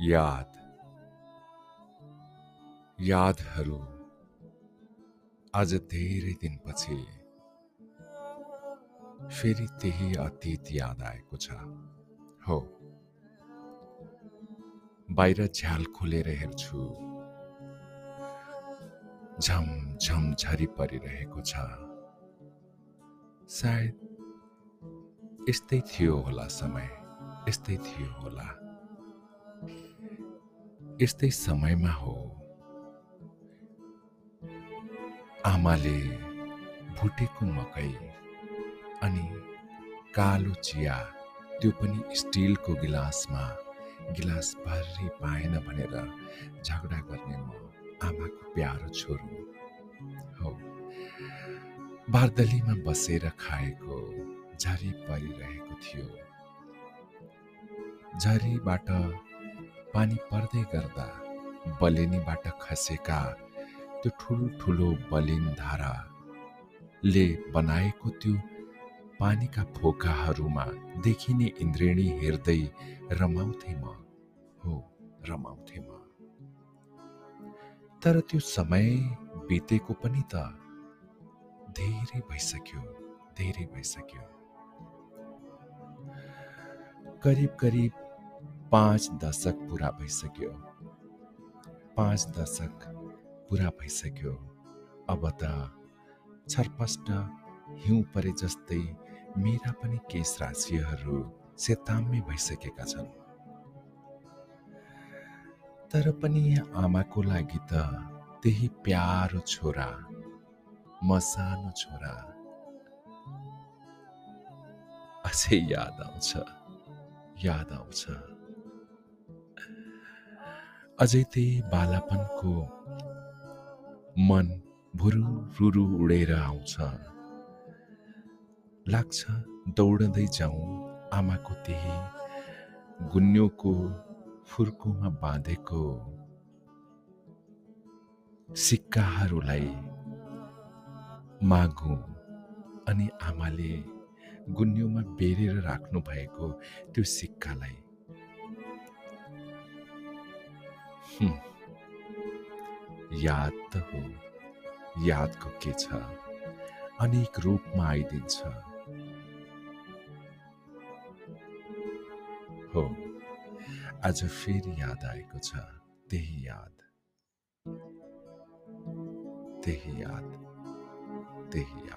याद। यादहरू आज धेरै दिनपछि फेरि त्यही अतीत याद आएको छ। हो। बाहिर झ्याल खोलेर हेर्छु। झम झम झरी परिरहेको छ। सायद यस्तै थियो होला समय। यस्तै थियो होला। यस्तै समयमा हो। आमाले भुटेको मकै अनि कालो चिया त्यो पनि स्टिलको गिलासमा गिलास भर्री पाएन भनेर झगडा गर्ने म आमाको प्यारो छोरो। हो। बारदलीमा बसेर खाएको झरी परिरहेको थियो। झरीबाट पानी पर्दै गर्दा बलेनीबाट खसेका त्यो ठुल्ठुलो बलिन धाराले बनाएको त्यो पानीका फोकाहरूमा देखिने इन्द्रेणी हेर्दै रमाउँथे म। हो रमाउँथे म। तर त्यो समय बितेको पनि त धेरै भइसक्यो धेरै भइसक्यो। करिब करिब पाँच दशक पुरा भइसक्यो। पाँच दशक पुरा भइसक्यो। अब त छरपष्ट हिउँ परे जस्तै मेरा पनि केश राशिहरू सेताम्य भइसकेका छन्। तर पनि आमाको लागि त त्यही प्यारो छोरा म सानो छोरा अझै याद आउँछ याद आउँछ। अझै त्यही बालापनको मन भुरु रुरु उडेर आउँछ। लाग्छ दौडँदै जाउँ आमाको त्यही गुन्योको फुर्कोमा बाँधेको सिक्काहरूलाई मागौँ अनि आमाले गुन्योमा बेरेर राख्नु भएको त्यो सिक्कालाई याद त हो यादको के छ अनेक रूपमा आइदिन्छ। हो आज फेरि याद आएको छ त्यही याद। त्यही याद त्यही